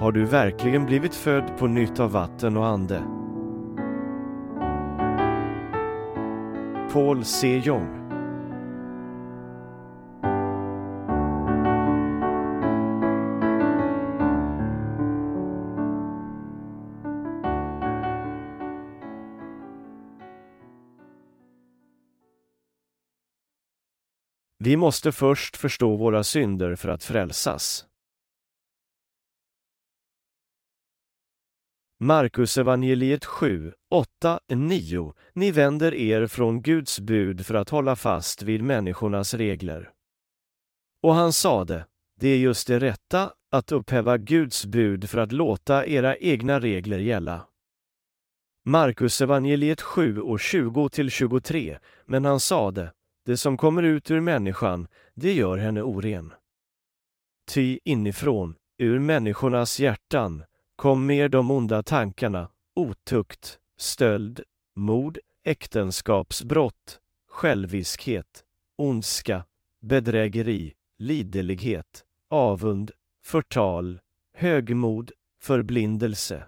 Har du verkligen blivit född på nytt av vatten och ande? Paul C. Jong Vi måste först förstå våra synder för att frälsas. Markus evangeliet 7, 8, 9. Ni vänder er från Guds bud för att hålla fast vid människornas regler. Och han sade, det är just det rätta, att upphäva Guds bud för att låta era egna regler gälla. Markus evangeliet 7 och 20-23, men han sade, det som kommer ut ur människan, det gör henne oren. Ty inifrån, ur människornas hjärtan, kom mer de onda tankarna, otukt, stöld, mord, äktenskapsbrott, själviskhet, ondska, bedrägeri, liderlighet, avund, förtal, högmod, förblindelse.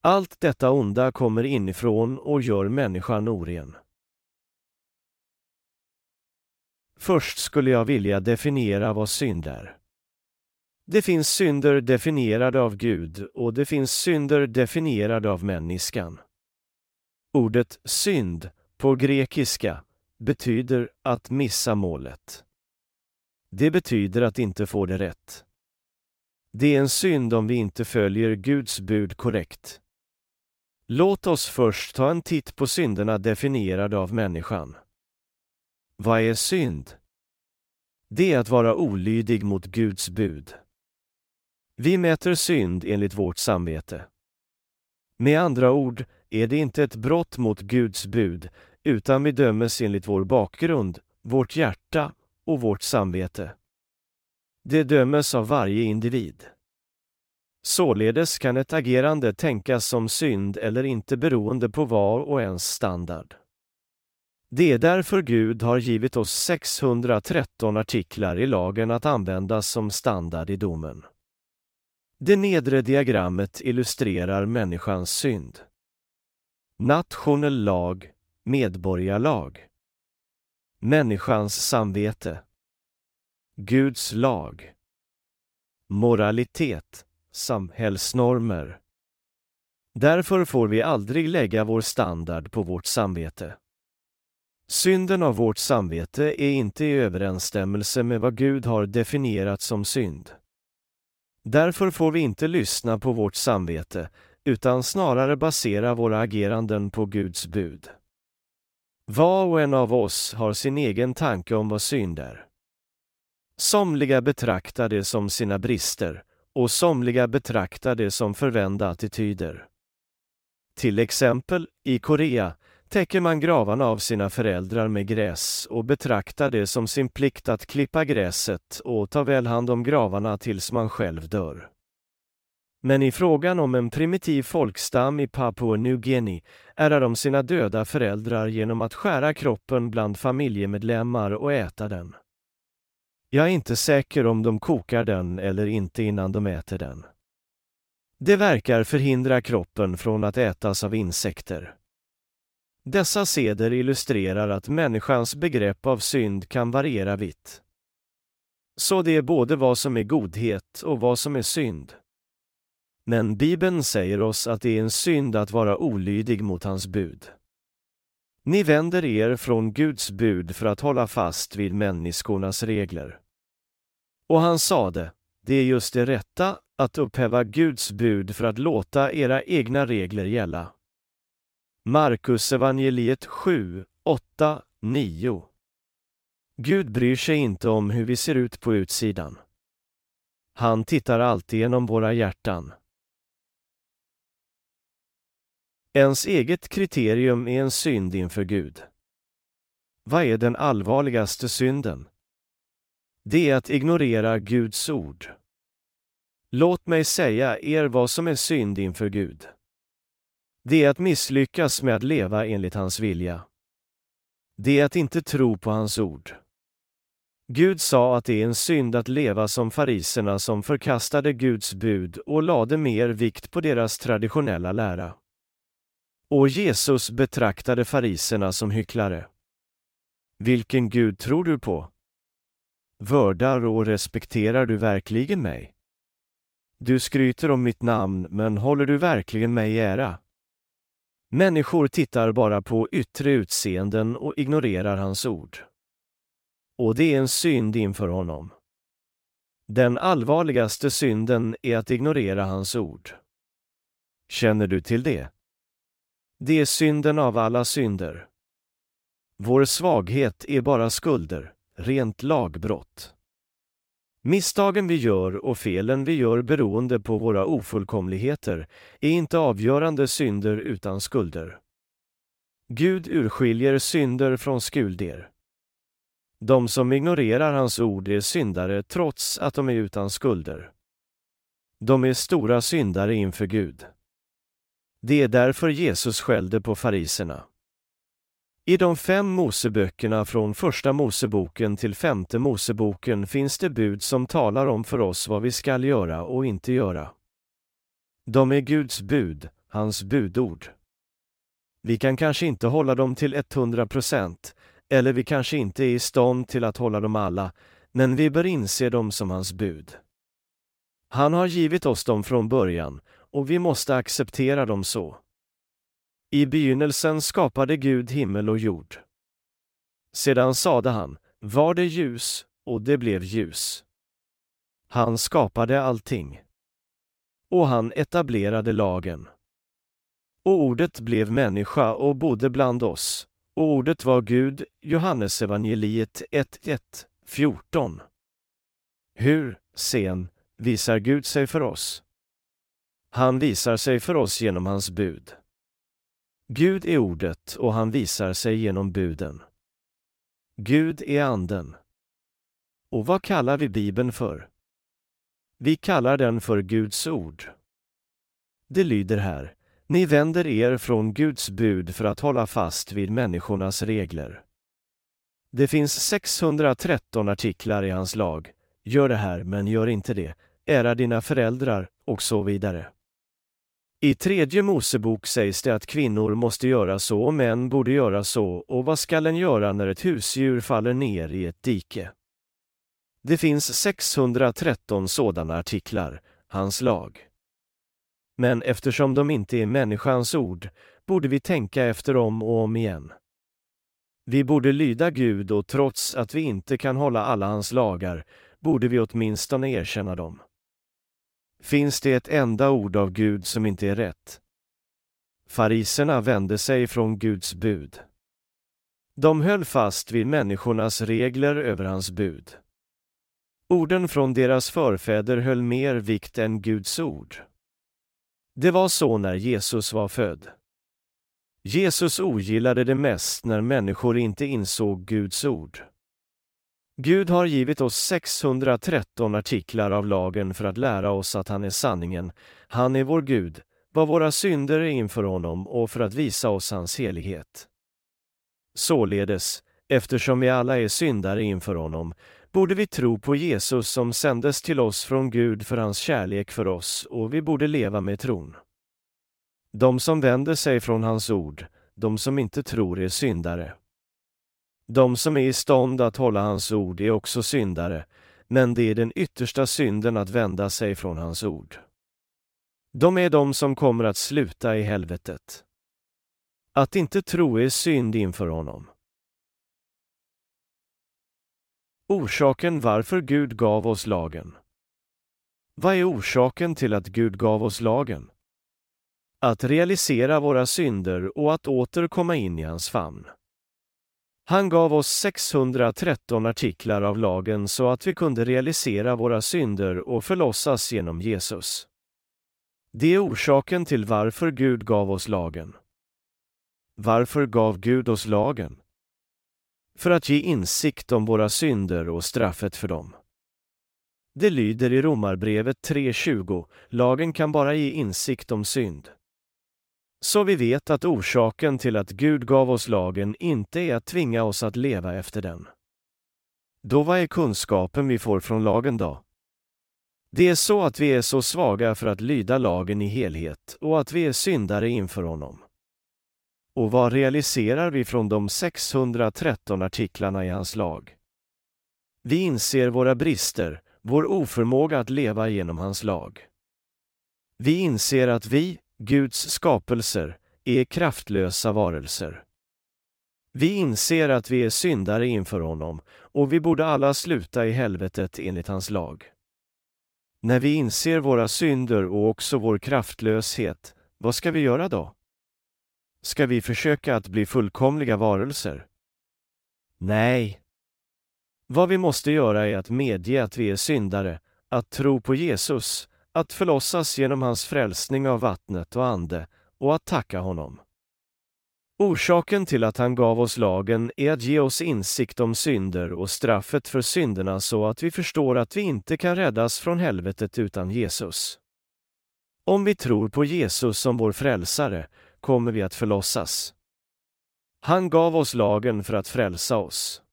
Allt detta onda kommer inifrån och gör människan oren. Först skulle jag vilja definiera vad synd är. Det finns synder definierade av Gud och det finns synder definierade av människan. Ordet synd på grekiska betyder att missa målet. Det betyder att inte få det rätt. Det är en synd om vi inte följer Guds bud korrekt. Låt oss först ta en titt på synderna definierade av människan. Vad är synd? Det är att vara olydig mot Guds bud. Vi mäter synd enligt vårt samvete. Med andra ord är det inte ett brott mot Guds bud, utan vi dömes enligt vår bakgrund, vårt hjärta och vårt samvete. Det dömes av varje individ. Således kan ett agerande tänkas som synd eller inte beroende på var och ens standard. Det är därför Gud har givit oss 613 artiklar i lagen att användas som standard i domen. Det nedre diagrammet illustrerar människans synd. Nationell lag, medborgarlag. Människans samvete. Guds lag. Moralitet, samhällsnormer. Därför får vi aldrig lägga vår standard på vårt samvete. Synden av vårt samvete är inte i överensstämmelse med vad Gud har definierat som synd. Därför får vi inte lyssna på vårt samvete, utan snarare basera våra ageranden på Guds bud. Var och en av oss har sin egen tanke om vad synd är. Somliga betraktar det som sina brister och somliga betraktar det som förvända attityder. Till exempel, i Korea täcker man gravarna av sina föräldrar med gräs och betraktar det som sin plikt att klippa gräset och ta väl hand om gravarna tills man själv dör. Men i frågan om en primitiv folkstam i Papua New Guinea ärar de sina döda föräldrar genom att skära kroppen bland familjemedlemmar och äta den. Jag är inte säker om de kokar den eller inte innan de äter den. Det verkar förhindra kroppen från att ätas av insekter. Dessa seder illustrerar att människans begrepp av synd kan variera vitt. Så det är både vad som är godhet och vad som är synd. Men Bibeln säger oss att det är en synd att vara olydig mot hans bud. Ni vänder er från Guds bud för att hålla fast vid människornas regler. Och han sade, det är just det rätta, att upphäva Guds bud för att låta era egna regler gälla. Markus evangeliet 7, 8, 9. Gud bryr sig inte om hur vi ser ut på utsidan. Han tittar alltid genom våra hjärtan. Ens eget kriterium är en synd inför Gud. Vad är den allvarligaste synden? Det är att ignorera Guds ord. Låt mig säga er vad som är synd inför Gud. Det är att misslyckas med att leva enligt hans vilja. Det är att inte tro på hans ord. Gud sa att det är en synd att leva som fariserna som förkastade Guds bud och lade mer vikt på deras traditionella lära. Och Jesus betraktade fariserna som hycklare. Vilken Gud tror du på? Vördar och respekterar du verkligen mig? Du skryter om mitt namn, men håller du verkligen mig i ära? Människor tittar bara på yttre utseenden och ignorerar hans ord. Och det är en synd inför honom. Den allvarligaste synden är att ignorera hans ord. Känner du till det? Det är synden av alla synder. Vår svaghet är bara skulder, rent lagbrott. Misstagen vi gör och felen vi gör beroende på våra ofullkomligheter är inte avgörande synder utan skulder. Gud urskiljer synder från skulder. De som ignorerar hans ord är syndare trots att de är utan skulder. De är stora syndare inför Gud. Det är därför Jesus skällde på fariserna. I de fem Moseböckerna från Första Moseboken till Femte Moseboken finns det bud som talar om för oss vad vi skall göra och inte göra. De är Guds bud, hans budord. Vi kan kanske inte hålla dem till 100 procent, eller vi kanske inte är i stånd till att hålla dem alla, men vi bör inse dem som hans bud. Han har givit oss dem från början, och vi måste acceptera dem så. I begynnelsen skapade Gud himmel och jord. Sedan sade han, var det ljus, och det blev ljus. Han skapade allting. Och han etablerade lagen. Och ordet blev människa och bodde bland oss, och ordet var Gud, Johannesevangeliet 1.1, 14. Hur, sen, visar Gud sig för oss? Han visar sig för oss genom hans bud. Gud är ordet och han visar sig genom buden. Gud är anden. Och vad kallar vi Bibeln för? Vi kallar den för Guds ord. Det lyder här, ni vänder er från Guds bud för att hålla fast vid människornas regler. Det finns 613 artiklar i hans lag. Gör det här, men gör inte det. Ära dina föräldrar och så vidare. I tredje Mosebok sägs det att kvinnor måste göra så och män borde göra så och vad skall en göra när ett husdjur faller ner i ett dike? Det finns 613 sådana artiklar, hans lag. Men eftersom de inte är människans ord borde vi tänka efter om och om igen. Vi borde lyda Gud och trots att vi inte kan hålla alla hans lagar borde vi åtminstone erkänna dem. Finns det ett enda ord av Gud som inte är rätt? Fariserna vände sig från Guds bud. De höll fast vid människornas regler över hans bud. Orden från deras förfäder höll mer vikt än Guds ord. Det var så när Jesus var född. Jesus ogillade det mest när människor inte insåg Guds ord. Gud har givit oss 613 artiklar av lagen för att lära oss att han är sanningen, han är vår Gud, vad våra synder är inför honom och för att visa oss hans helighet. Således, eftersom vi alla är syndare inför honom, borde vi tro på Jesus som sändes till oss från Gud för hans kärlek för oss och vi borde leva med tron. De som vänder sig från hans ord, de som inte tror är syndare. De som är i stånd att hålla hans ord är också syndare, men det är den yttersta synden att vända sig från hans ord. De är de som kommer att sluta i helvetet. Att inte tro är synd inför honom. Orsaken varför Gud gav oss lagen. Vad är orsaken till att Gud gav oss lagen? Att realisera våra synder och att åter komma in i hans famn. Han gav oss 613 artiklar av lagen så att vi kunde realisera våra synder och förlossas genom Jesus. Det är orsaken till varför Gud gav oss lagen. Varför gav Gud oss lagen? För att ge insikt om våra synder och straffet för dem. Det lyder i Romarbrevet 3.20, lagen kan bara ge insikt om synd. Så vi vet att orsaken till att Gud gav oss lagen inte är att tvinga oss att leva efter den. Då vad är kunskapen vi får från lagen då? Det är så att vi är så svaga för att lyda lagen i helhet och att vi är syndare inför honom. Och vad realiserar vi från de 613 artiklarna i hans lag? Vi inser våra brister, vår oförmåga att leva genom hans lag. Vi inser att vi, Guds skapelser, är kraftlösa varelser. Vi inser att vi är syndare inför honom och vi borde alla sluta i helvetet enligt hans lag. När vi inser våra synder och också vår kraftlöshet, vad ska vi göra då? Ska vi försöka att bli fullkomliga varelser? Nej. Vad vi måste göra är att medge att vi är syndare, att tro på Jesus, att förlossas genom hans frälsning av vattnet och ande och att tacka honom. Orsaken till att han gav oss lagen är att ge oss insikt om synder och straffet för synderna så att vi förstår att vi inte kan räddas från helvetet utan Jesus. Om vi tror på Jesus som vår frälsare kommer vi att förlossas. Han gav oss lagen för att frälsa oss.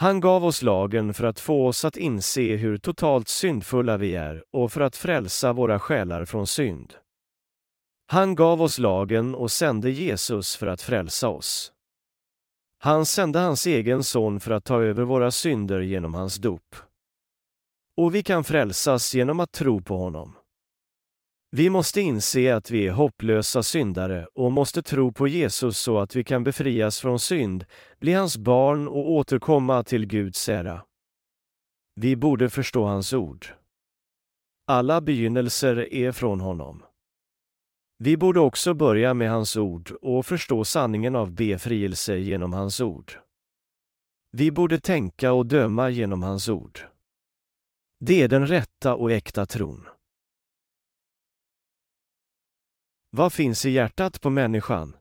Han gav oss lagen för att få oss att inse hur totalt syndfulla vi är och för att frälsa våra själar från synd. Han gav oss lagen och sände Jesus för att frälsa oss. Han sände hans egen son för att ta över våra synder genom hans dop. Och vi kan frälsas genom att tro på honom. Vi måste inse att vi är hopplösa syndare och måste tro på Jesus så att vi kan befrias från synd, bli hans barn och återkomma till Guds ära. Vi borde förstå hans ord. Alla begynnelser är från honom. Vi borde också börja med hans ord och förstå sanningen av befrielse genom hans ord. Vi borde tänka och döma genom hans ord. Det är den rätta och äkta tron. Vad finns i hjärtat på människan?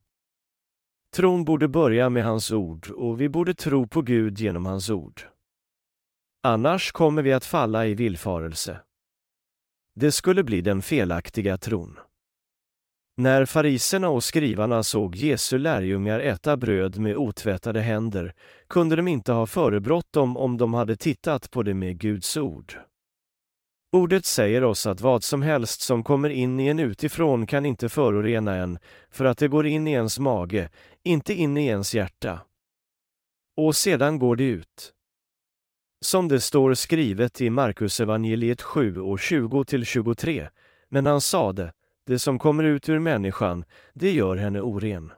Tron borde börja med hans ord och vi borde tro på Gud genom hans ord. Annars kommer vi att falla i villfarelse. Det skulle bli den felaktiga tron. När fariserna och skrivarna såg Jesu lärjungar äta bröd med otvättade händer kunde de inte ha förebrått dem om de hade tittat på det med Guds ord. Ordet säger oss att vad som helst som kommer in i en utifrån kan inte förorena en, för att det går in i ens mage, inte in i ens hjärta. Och sedan går det ut. Som det står skrivet i Markusevangeliet 7 och 20-23, men han sade, det som kommer ut ur människan, det gör henne oren.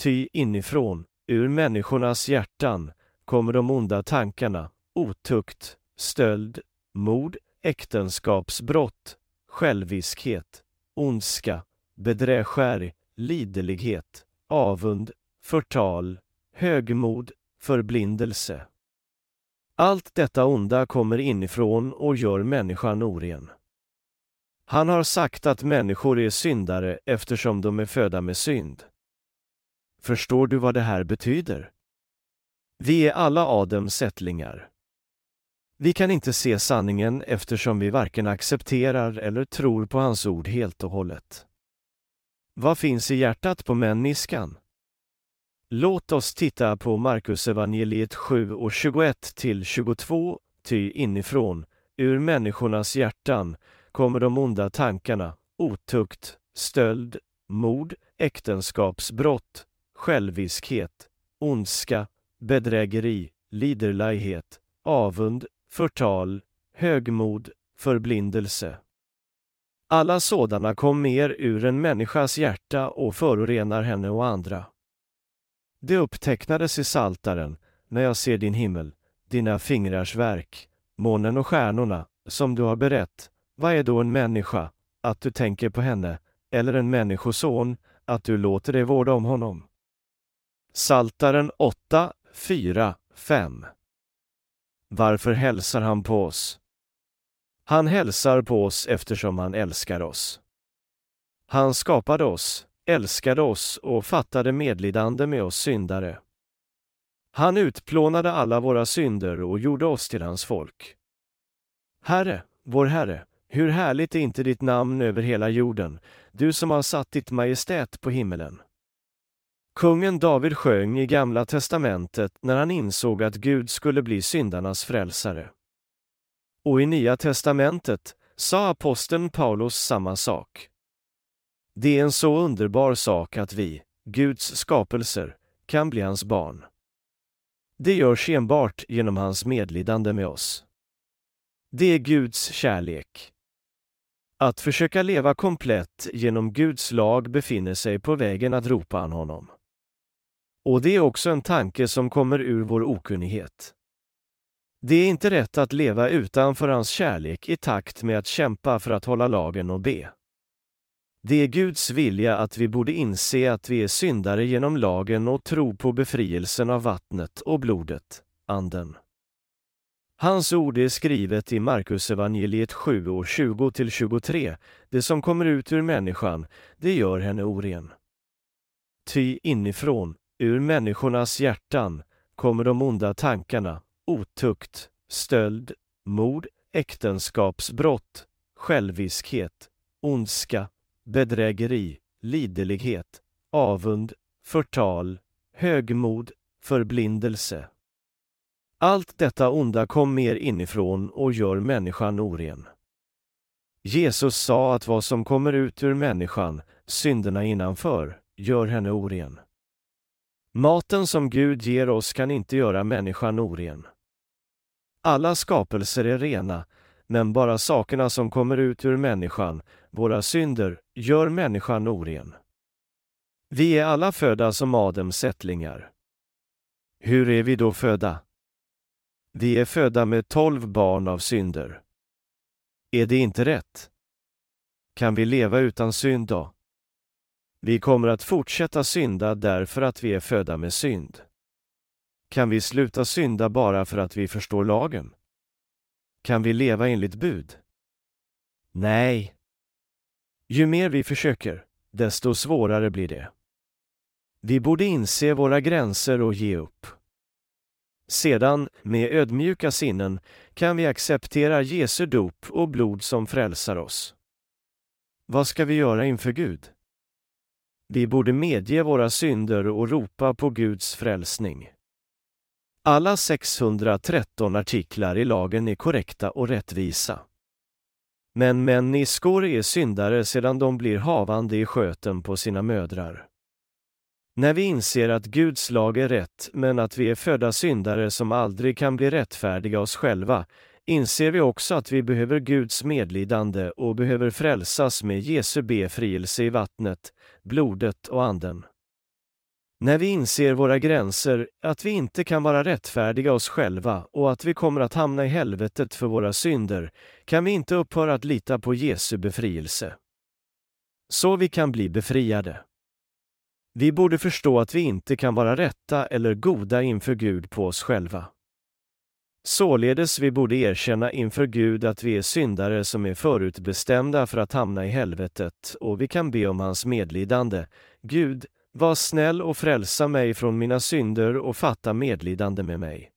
Ty inifrån, ur människornas hjärtan, kommer de onda tankarna, otukt, stöld, mord, äktenskapsbrott, själviskhet, ondska, bedrägeri, liderlighet, avund, förtal, högmod, förblindelse. Allt detta onda kommer inifrån och gör människan oren. Han har sagt att människor är syndare eftersom de är födda med synd. Förstår du vad det här betyder? Vi är alla Adams ättlingar. Vi kan inte se sanningen eftersom vi varken accepterar eller tror på hans ord helt och hållet. Vad finns i hjärtat på människan? Låt oss titta på Markus evangeliet 7 och 21 till 22, ty inifrån, ur människornas hjärtan, kommer de onda tankarna, otukt, stöld, mord, äktenskapsbrott, själviskhet, ondska, bedrägeri, liderlighet, avund, förtal, högmod, förblindelse. Alla sådana kom mer ur en människas hjärta och förorenar henne och andra. Det upptecknades i Saltaren, när jag ser din himmel, dina fingrars verk, månen och stjärnorna, som du har berett, vad är då en människa, att du tänker på henne, eller en människoson, att du låter dig vårda om honom? Saltaren 8, 4, 5 varför hälsar han på oss? Han hälsar på oss eftersom han älskar oss. Han skapade oss, älskade oss och fattade medlidande med oss syndare. Han utplånade alla våra synder och gjorde oss till hans folk. Herre, vår Herre, hur härligt är inte ditt namn över hela jorden, du som har satt ditt majestät på himmelen. Kungen David sjöng i Gamla testamentet när han insåg att Gud skulle bli syndarnas frälsare. Och i Nya testamentet sa aposteln Paulus samma sak. Det är en så underbar sak att vi, Guds skapelser, kan bli hans barn. Det görs enbart genom hans medlidande med oss. Det är Guds kärlek. Att försöka leva komplett genom Guds lag befinner sig på vägen att ropa an honom. Och det är också en tanke som kommer ur vår okunnighet. Det är inte rätt att leva utanför hans kärlek i takt med att kämpa för att hålla lagen och be. Det är Guds vilja att vi borde inse att vi är syndare genom lagen och tro på befrielsen av vattnet och blodet, Anden. Hans ord är skrivet i Markusevangeliet 7 och 20-23. Det som kommer ut ur människan, det gör henne oren. Ty inifrån, ur människornas hjärtan, kommer de onda tankarna, otukt, stöld, mord, äktenskapsbrott, själviskhet, ondska, bedrägeri, liderlighet, avund, förtal, högmod, förblindelse. Allt detta onda kom mer inifrån och gör människan oren. Jesus sa att vad som kommer ut ur människan, synderna innanför, gör henne oren. Maten som Gud ger oss kan inte göra människan oren. Alla skapelser är rena, men bara sakerna som kommer ut ur människan, våra synder, gör människan oren. Vi är alla födda som Adams ättlingar. Hur är vi då födda? Vi är födda med tolv barn av synder. Är det inte rätt? Kan vi leva utan synd då? Vi kommer att fortsätta synda därför att vi är födda med synd. Kan vi sluta synda bara för att vi förstår lagen? Kan vi leva enligt bud? Nej. Ju mer vi försöker, desto svårare blir det. Vi borde inse våra gränser och ge upp. Sedan, med ödmjuka sinnen, kan vi acceptera Jesu dop och blod som frälsar oss. Vad ska vi göra inför Gud? Vi borde medge våra synder och ropa på Guds frälsning. Alla 613 artiklar i lagen är korrekta och rättvisa. Men människor är syndare sedan de blir havande i sköten på sina mödrar. När vi inser att Guds lag är rätt men att vi är födda syndare som aldrig kan bli rättfärdiga oss själva, inser vi också att vi behöver Guds medlidande och behöver frälsas med Jesu befrielse i vattnet, blodet och anden. När vi inser våra gränser, att vi inte kan vara rättfärdiga oss själva och att vi kommer att hamna i helvetet för våra synder, kan vi inte upphöra att lita på Jesu befrielse. Så vi kan bli befriade. Vi borde förstå att vi inte kan vara rätta eller goda inför Gud på oss själva. Således vi borde erkänna inför Gud att vi är syndare som är förutbestämda för att hamna i helvetet och vi kan be om hans medlidande. Gud, var snäll och frälsa mig från mina synder och fatta medlidande med mig.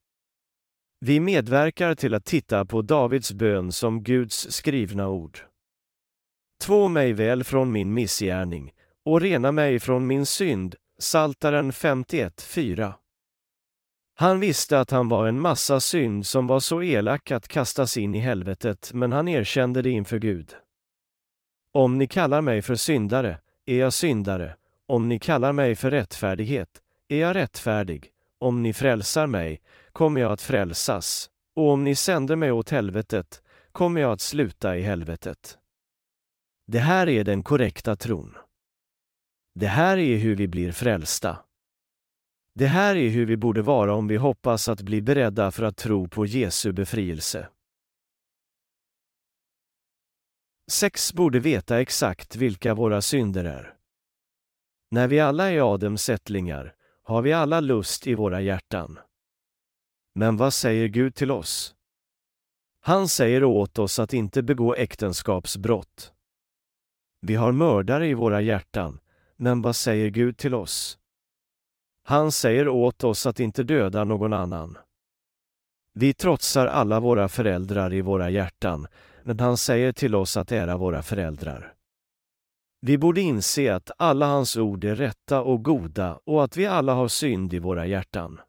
Vi medverkar till att titta på Davids bön som Guds skrivna ord. Två mig väl från min missgärning och rena mig från min synd, Saltaren 51.4. Han visste att han var en massa synd som var så elak att kastas in i helvetet, men han erkände det inför Gud. Om ni kallar mig för syndare, är jag syndare, om ni kallar mig för rättfärdighet, är jag rättfärdig. Om ni frälsar mig, kommer jag att frälsas. Och om ni sänder mig åt helvetet, kommer jag att sluta i helvetet. Det här är den korrekta tron. Det här är hur vi blir frälsta. Det här är hur vi borde vara om vi hoppas att bli beredda för att tro på Jesu befrielse. Sex borde veta exakt vilka våra synder är. När vi alla är Adams ättlingar har vi alla lust i våra hjärtan. Men vad säger Gud till oss? Han säger åt oss att inte begå äktenskapsbrott. Vi har mördare i våra hjärtan, men vad säger Gud till oss? Han säger åt oss att inte döda någon annan. Vi trotsar alla våra föräldrar i våra hjärtan, men han säger till oss att ära våra föräldrar. Vi borde inse att alla hans ord är rätta och goda och att vi alla har synd i våra hjärtan.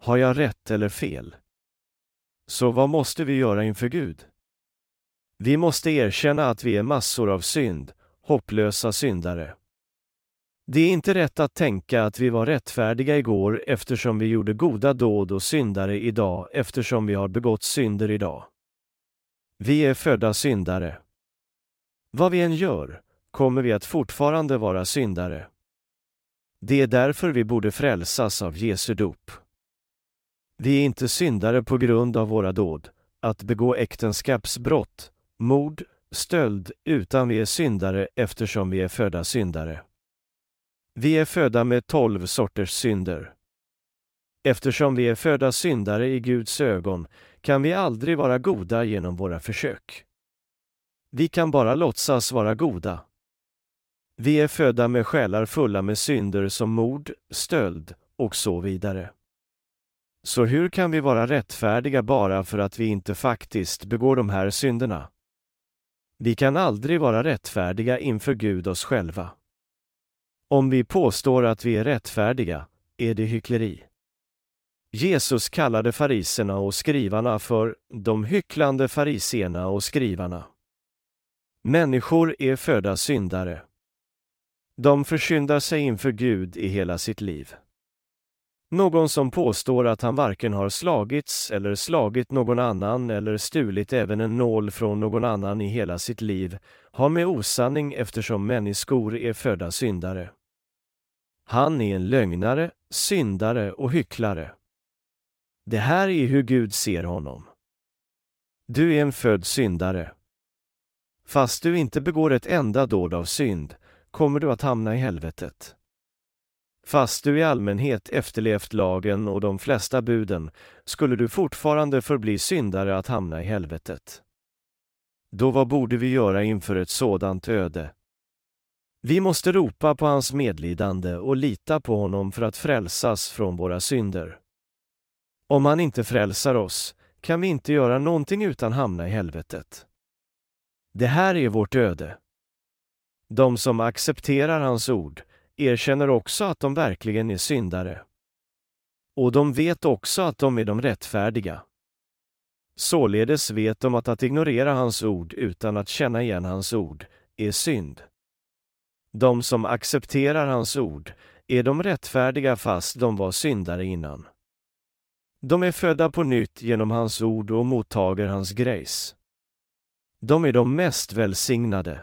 Har jag rätt eller fel? Så vad måste vi göra inför Gud? Vi måste erkänna att vi är massor av synd, hopplösa syndare. Det är inte rätt att tänka att vi var rättfärdiga igår eftersom vi gjorde goda dåd och syndare idag eftersom vi har begått synder idag. Vi är födda syndare. Vad vi än gör kommer vi att fortfarande vara syndare. Det är därför vi borde frälsas av Jesu dop. Vi är inte syndare på grund av våra dåd, att begå äktenskapsbrott, mord, stöld, utan vi är syndare eftersom vi är födda syndare. Vi är födda med tolv sorters synder. Eftersom vi är födda syndare i Guds ögon kan vi aldrig vara goda genom våra försök. Vi kan bara låtsas vara goda. Vi är födda med själar fulla med synder som mord, stöld och så vidare. Så hur kan vi vara rättfärdiga bara för att vi inte faktiskt begår de här synderna? Vi kan aldrig vara rättfärdiga inför Gud oss själva. Om vi påstår att vi är rättfärdiga är det hyckleri. Jesus kallade fariserna och skrivarna för de hycklande fariserna och skrivarna. Människor är födda syndare. De försyndar sig inför Gud i hela sitt liv. Någon som påstår att han varken har slagits eller slagit någon annan eller stulit även en nål från någon annan i hela sitt liv har med osanning eftersom människor är födda syndare. Han är en lögnare, syndare och hycklare. Det här är hur Gud ser honom. Du är en född syndare. Fast du inte begår ett enda dåd av synd kommer du att hamna i helvetet. Fast du i allmänhet efterlevt lagen och de flesta buden skulle du fortfarande förbli syndare att hamna i helvetet. Då vad borde vi göra inför ett sådant öde? Vi måste ropa på hans medlidande och lita på honom för att frälsas från våra synder. Om han inte frälsar oss kan vi inte göra någonting utan hamna i helvetet. Det här är vårt öde. De som accepterar hans ord erkänner också att de verkligen är syndare. Och de vet också att de är de rättfärdiga. Således vet de att att ignorera hans ord utan att känna igen hans ord är synd. De som accepterar hans ord är de rättfärdiga fast de var syndare innan. De är födda på nytt genom hans ord och mottager hans grace. De är de mest välsignade.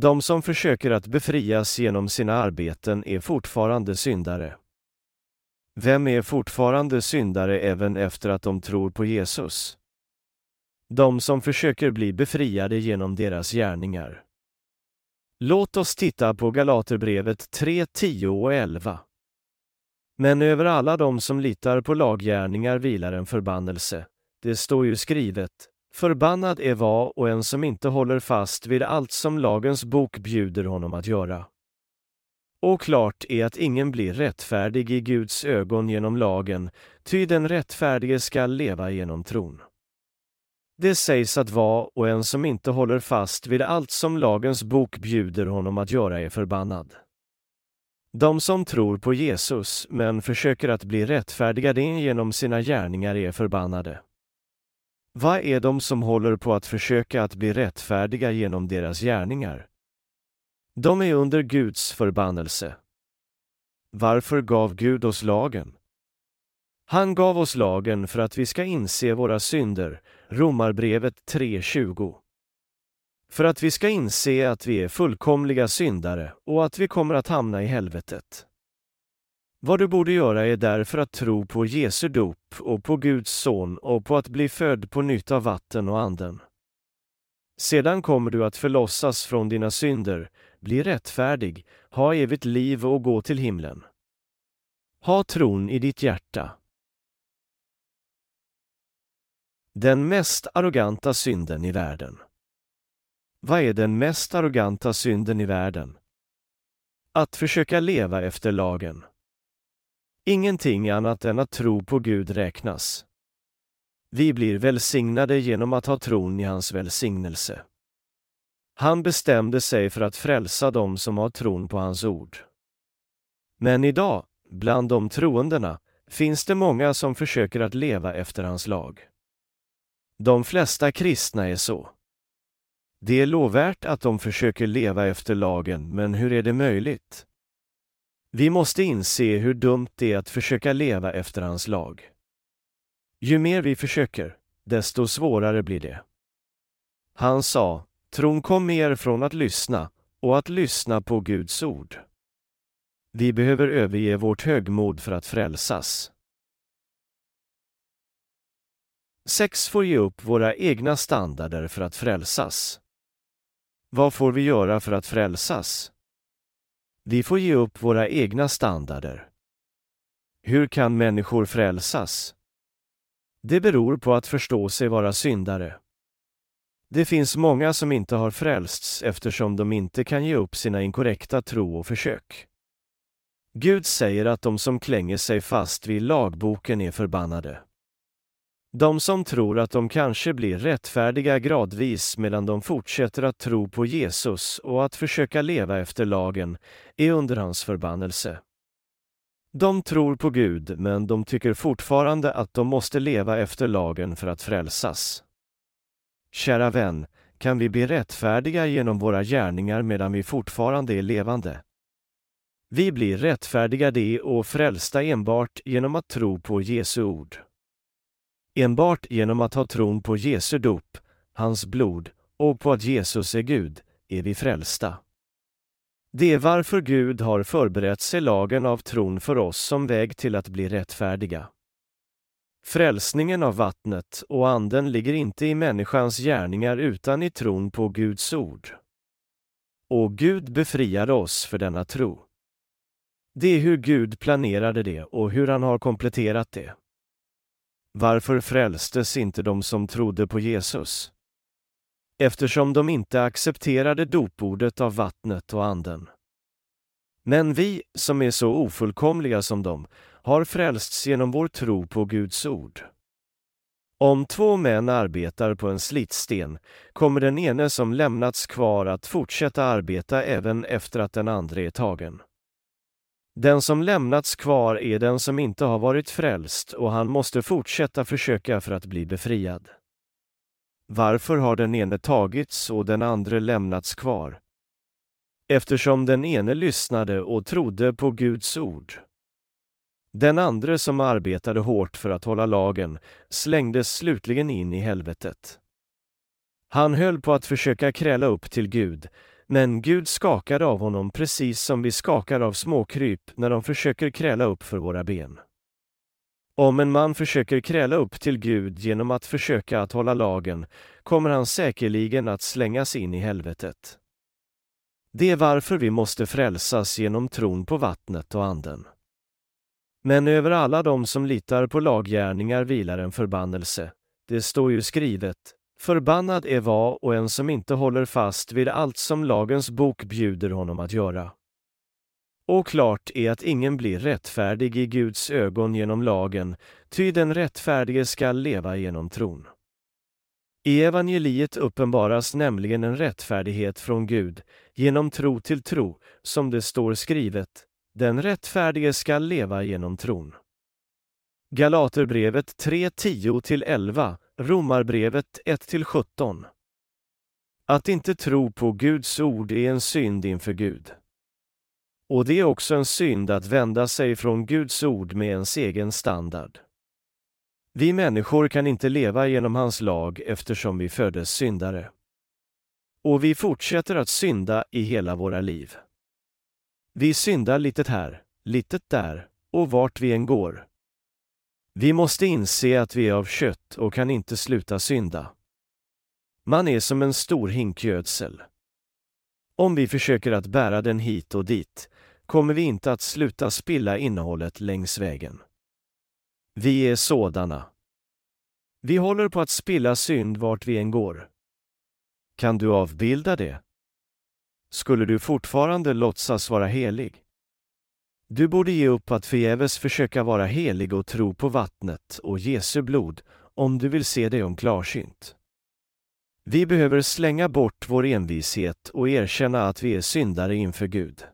De som försöker att befrias genom sina arbeten är fortfarande syndare. Vem är fortfarande syndare även efter att de tror på Jesus? De som försöker bli befriade genom deras gärningar. Låt oss titta på Galaterbrevet 3, 10 och 11. Men över alla de som litar på laggärningar vilar en förbannelse. Det står ju skrivet, Förbannad är var och en som inte håller fast vid allt som lagens bok bjuder honom att göra. Och klart är att ingen blir rättfärdig i Guds ögon genom lagen, ty den rättfärdige skall leva genom tron. Det sägs att var och en som inte håller fast vid allt som lagens bok bjuder honom att göra är förbannad. De som tror på Jesus men försöker att bli rättfärdigade genom sina gärningar är förbannade. Vad är de som håller på att försöka att bli rättfärdiga genom deras gärningar? De är under Guds förbannelse. Varför gav Gud oss lagen? Han gav oss lagen för att vi ska inse våra synder, Romarbrevet 3.20. För att vi ska inse att vi är fullkomliga syndare och att vi kommer att hamna i helvetet. Vad du borde göra är därför att tro på Jesu dop och på Guds son och på att bli född på nytt av vatten och anden. Sedan kommer du att förlossas från dina synder, bli rättfärdig, ha evigt liv och gå till himlen. Ha tron i ditt hjärta. Den mest arroganta synden i världen. Vad är den mest arroganta synden i världen? Att försöka leva efter lagen. Ingenting annat än att tro på Gud räknas. Vi blir välsignade genom att ha tron i hans välsignelse. Han bestämde sig för att frälsa dem som har tron på hans ord. Men idag, bland de troendena, finns det många som försöker att leva efter hans lag. De flesta kristna är så. Det är lovvärt att de försöker leva efter lagen, men hur är det möjligt? Vi måste inse hur dumt det är att försöka leva efter hans lag. Ju mer vi försöker, desto svårare blir det. Han sa, tron kom mer från att lyssna och att lyssna på Guds ord. Vi behöver överge vårt högmod för att frälsas. 6. Får ge upp våra egna standarder för att frälsas. Vad får vi göra för att frälsas? Vi får ge upp våra egna standarder. Hur kan människor frälsas? Det beror på att förstå sig vara syndare. Det finns många som inte har frälsts eftersom de inte kan ge upp sina inkorrekta tro och försök. Gud säger att de som klänger sig fast vid lagboken är förbannade. De som tror att de kanske blir rättfärdiga gradvis medan de fortsätter att tro på Jesus och att försöka leva efter lagen är under hans förbannelse. De tror på Gud, men de tycker fortfarande att de måste leva efter lagen för att frälsas. Kära vän, kan vi bli rättfärdiga genom våra gärningar medan vi fortfarande är levande? Vi blir rättfärdigade och frälsta enbart genom att tro på Jesu ord. Enbart genom att ha tron på Jesu dop, hans blod och på att Jesus är Gud är vi frälsta. Det är varför Gud har förberett sig lagen av tron för oss som väg till att bli rättfärdiga. Frälsningen av vattnet och anden ligger inte i människans gärningar utan i tron på Guds ord. Och Gud befriade oss för denna tro. Det är hur Gud planerade det och hur han har kompletterat det. Varför frälstes inte de som trodde på Jesus? Eftersom de inte accepterade dopordet av vattnet och anden. Men vi, som är så ofullkomliga som de, har frälsts genom vår tro på Guds ord. Om två män arbetar på en slitsten kommer den ene som lämnats kvar att fortsätta arbeta även efter att den andra är tagen. Den som lämnats kvar är den som inte har varit frälst och han måste fortsätta försöka för att bli befriad. Varför har den ene tagits och den andra lämnats kvar? Eftersom den ene lyssnade och trodde på Guds ord. Den andra som arbetade hårt för att hålla lagen slängdes slutligen in i helvetet. Han höll på att försöka kräla upp till Gud, men Gud skakar av honom precis som vi skakar av småkryp när de försöker kräla upp för våra ben. Om en man försöker kräla upp till Gud genom att försöka att hålla lagen kommer han säkerligen att slängas in i helvetet. Det är varför vi måste frälsas genom tron på vattnet och anden. Men över alla de som litar på laggärningar vilar en förbannelse. Det står ju skrivet, Förbannad är var och en som inte håller fast vid allt som lagens bok bjuder honom att göra. Och klart är att ingen blir rättfärdig i Guds ögon genom lagen, ty den rättfärdige skall leva genom tron. I evangeliet uppenbaras nämligen en rättfärdighet från Gud, genom tro till tro, som det står skrivet, den rättfärdige skall leva genom tron. Galaterbrevet 3, 10-11 Romarbrevet 1-17 Att inte tro på Guds ord är en synd inför Gud. Och det är också en synd att vända sig från Guds ord med ens egen standard. Vi människor kan inte leva genom hans lag eftersom vi föddes syndare. Och vi fortsätter att synda i hela våra liv. Vi syndar litet här, litet där och vart vi än går. Vi måste inse att vi är av kött och kan inte sluta synda. Man är som en stor hinkgödsel. Om vi försöker att bära den hit och dit kommer vi inte att sluta spilla innehållet längs vägen. Vi är sådana. Vi håller på att spilla synd vart vi än går. Kan du avbilda det? Skulle du fortfarande låtsas vara helig? Du borde ge upp att förgäves försöka vara helig och tro på vattnet och Jesu blod om du vill se dig om klarsynt. Vi behöver slänga bort vår envishet och erkänna att vi är syndare inför Gud.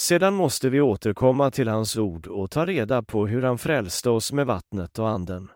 Sedan måste vi återkomma till hans ord och ta reda på hur han frälste oss med vattnet och anden.